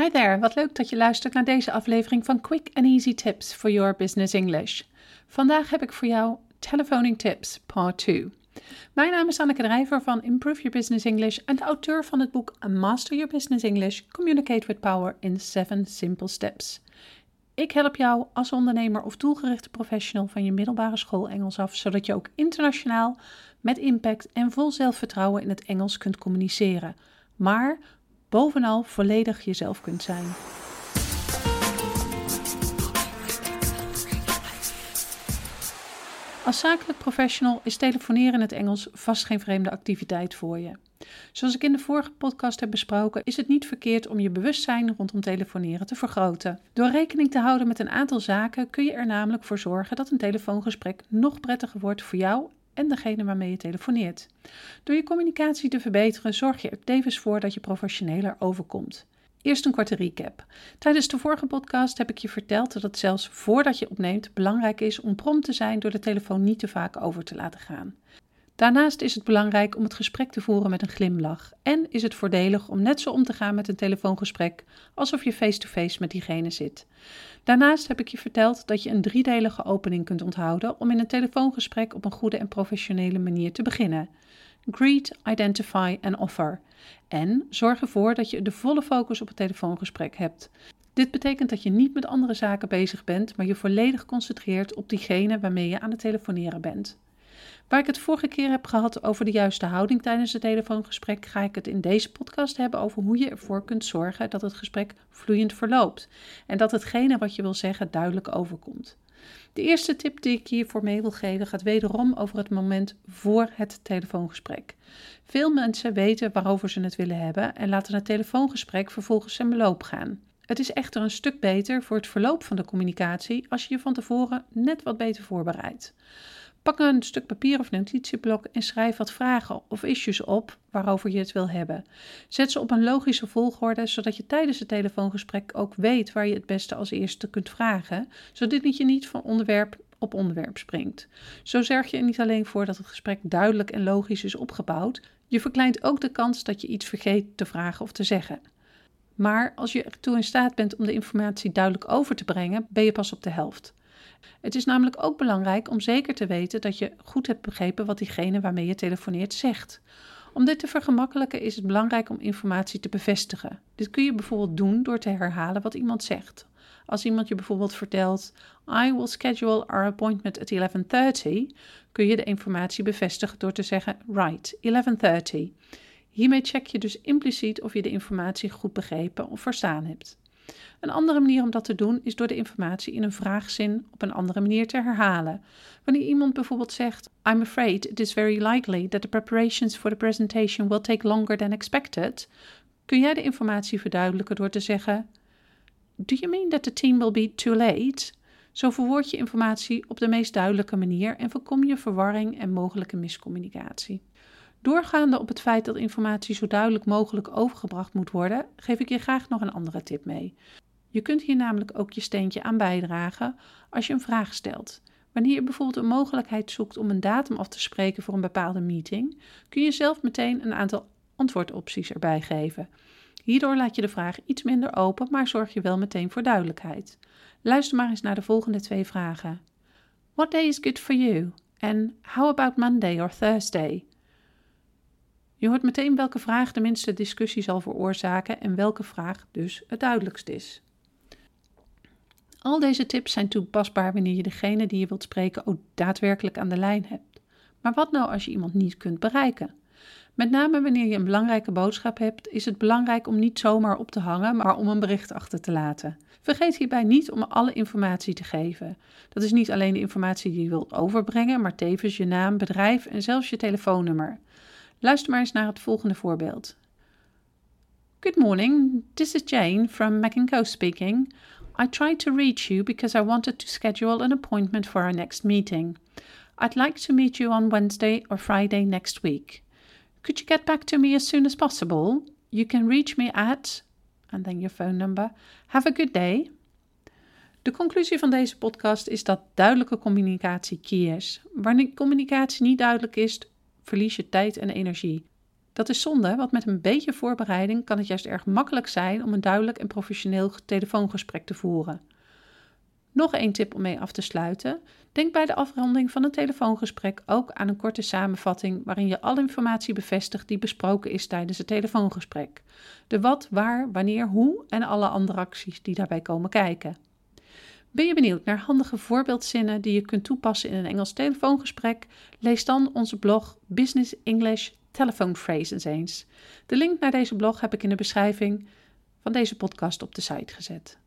Hi there, wat leuk dat je luistert naar deze aflevering van Quick and Easy Tips for Your Business English. Vandaag heb ik voor jou Telephoning Tips Part 2. Mijn naam is Anneke Drijver van Improve Your Business English en de auteur van het boek Master Your Business English Communicate with Power in 7 Simple Steps. Ik help jou als ondernemer of doelgerichte professional van je middelbare school Engels af, zodat je ook internationaal met impact en vol zelfvertrouwen in het Engels kunt communiceren. Maar bovenal volledig jezelf kunt zijn. Als zakelijk professional is telefoneren in het Engels vast geen vreemde activiteit voor je. Zoals ik in de vorige podcast heb besproken, is het niet verkeerd om je bewustzijn rondom telefoneren te vergroten. Door rekening te houden met een aantal zaken kun je er namelijk voor zorgen dat een telefoongesprek nog prettiger wordt voor jou en degene waarmee je telefoneert. Door je communicatie te verbeteren zorg je er tevens voor dat je professioneler overkomt. Eerst een korte recap. Tijdens de vorige podcast heb ik je verteld dat het zelfs voordat je opneemt belangrijk is om prompt te zijn door de telefoon niet te vaak over te laten gaan. Daarnaast is het belangrijk om het gesprek te voeren met een glimlach en is het voordelig om net zo om te gaan met een telefoongesprek alsof je face-to-face met diegene zit. Daarnaast heb ik je verteld dat je een driedelige opening kunt onthouden om in een telefoongesprek op een goede en professionele manier te beginnen. Greet, identify en offer. En zorg ervoor dat je de volle focus op het telefoongesprek hebt. Dit betekent dat je niet met andere zaken bezig bent, maar je volledig concentreert op diegene waarmee je aan het telefoneren bent. Waar ik het vorige keer heb gehad over de juiste houding tijdens het telefoongesprek, ga ik het in deze podcast hebben over hoe je ervoor kunt zorgen dat het gesprek vloeiend verloopt en dat hetgene wat je wil zeggen duidelijk overkomt. De eerste tip die ik hiervoor mee wil geven gaat wederom over het moment voor het telefoongesprek. Veel mensen weten waarover ze het willen hebben en laten het telefoongesprek vervolgens zijn beloop gaan. Het is echter een stuk beter voor het verloop van de communicatie als je je van tevoren net wat beter voorbereidt. Pak een stuk papier of notitieblok en schrijf wat vragen of issues op waarover je het wil hebben. Zet ze op een logische volgorde, zodat je tijdens het telefoongesprek ook weet waar je het beste als eerste kunt vragen, zodat je niet van onderwerp op onderwerp springt. Zo zorg je er niet alleen voor dat het gesprek duidelijk en logisch is opgebouwd, je verkleint ook de kans dat je iets vergeet te vragen of te zeggen. Maar als je ertoe in staat bent om de informatie duidelijk over te brengen, ben je pas op de helft. Het is namelijk ook belangrijk om zeker te weten dat je goed hebt begrepen wat diegene waarmee je telefoneert zegt. Om dit te vergemakkelijken is het belangrijk om informatie te bevestigen. Dit kun je bijvoorbeeld doen door te herhalen wat iemand zegt. Als iemand je bijvoorbeeld vertelt: I will schedule our appointment at 11:30, kun je de informatie bevestigen door te zeggen: Right, 11:30. Hiermee check je dus impliciet of je de informatie goed begrepen of verstaan hebt. Een andere manier om dat te doen is door de informatie in een vraagzin op een andere manier te herhalen. Wanneer iemand bijvoorbeeld zegt: I'm afraid it is very likely that the preparations for the presentation will take longer than expected, kun jij de informatie verduidelijken door te zeggen: Do you mean that the team will be too late? Zo verwoord je informatie op de meest duidelijke manier en voorkom je verwarring en mogelijke miscommunicatie. Doorgaande op het feit dat informatie zo duidelijk mogelijk overgebracht moet worden, geef ik je graag nog een andere tip mee. Je kunt hier namelijk ook je steentje aan bijdragen als je een vraag stelt. Wanneer je bijvoorbeeld een mogelijkheid zoekt om een datum af te spreken voor een bepaalde meeting, kun je zelf meteen een aantal antwoordopties erbij geven. Hierdoor laat je de vraag iets minder open, maar zorg je wel meteen voor duidelijkheid. Luister maar eens naar de volgende twee vragen. What day is good for you? En how about Monday or Thursday? Je hoort meteen welke vraag de minste discussie zal veroorzaken en welke vraag dus het duidelijkst is. Al deze tips zijn toepasbaar wanneer je degene die je wilt spreken ook daadwerkelijk aan de lijn hebt. Maar wat nou als je iemand niet kunt bereiken? Met name wanneer je een belangrijke boodschap hebt, is het belangrijk om niet zomaar op te hangen, maar om een bericht achter te laten. Vergeet hierbij niet om alle informatie te geven. Dat is niet alleen de informatie die je wilt overbrengen, maar tevens je naam, bedrijf en zelfs je telefoonnummer. Luister maar eens naar het volgende voorbeeld. Good morning, this is Jane from Mac Co speaking. I tried to reach you because I wanted to schedule an appointment for our next meeting. I'd like to meet you on Wednesday or Friday next week. Could you get back to me as soon as possible? You can reach me at, and then your phone number. Have a good day. De conclusie van deze podcast is dat duidelijke communicatie key is. Wanneer communicatie niet duidelijk is, verlies je tijd en energie. Dat is zonde, want met een beetje voorbereiding kan het juist erg makkelijk zijn om een duidelijk en professioneel telefoongesprek te voeren. Nog één tip om mee af te sluiten. Denk bij de afronding van een telefoongesprek ook aan een korte samenvatting waarin je alle informatie bevestigt die besproken is tijdens het telefoongesprek. De wat, waar, wanneer, hoe en alle andere acties die daarbij komen kijken. Ben je benieuwd naar handige voorbeeldzinnen die je kunt toepassen in een Engels telefoongesprek? Lees dan onze blog Business English Telephone Phrases eens. De link naar deze blog heb ik in de beschrijving van deze podcast op de site gezet.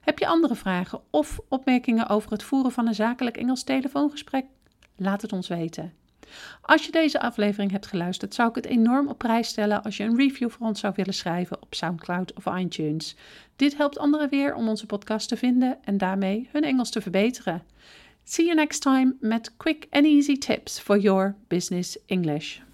Heb je andere vragen of opmerkingen over het voeren van een zakelijk Engels telefoongesprek? Laat het ons weten. Als je deze aflevering hebt geluisterd, zou ik het enorm op prijs stellen als je een review voor ons zou willen schrijven op SoundCloud of iTunes. Dit helpt anderen weer om onze podcast te vinden en daarmee hun Engels te verbeteren. See you next time met quick and easy tips for your business English.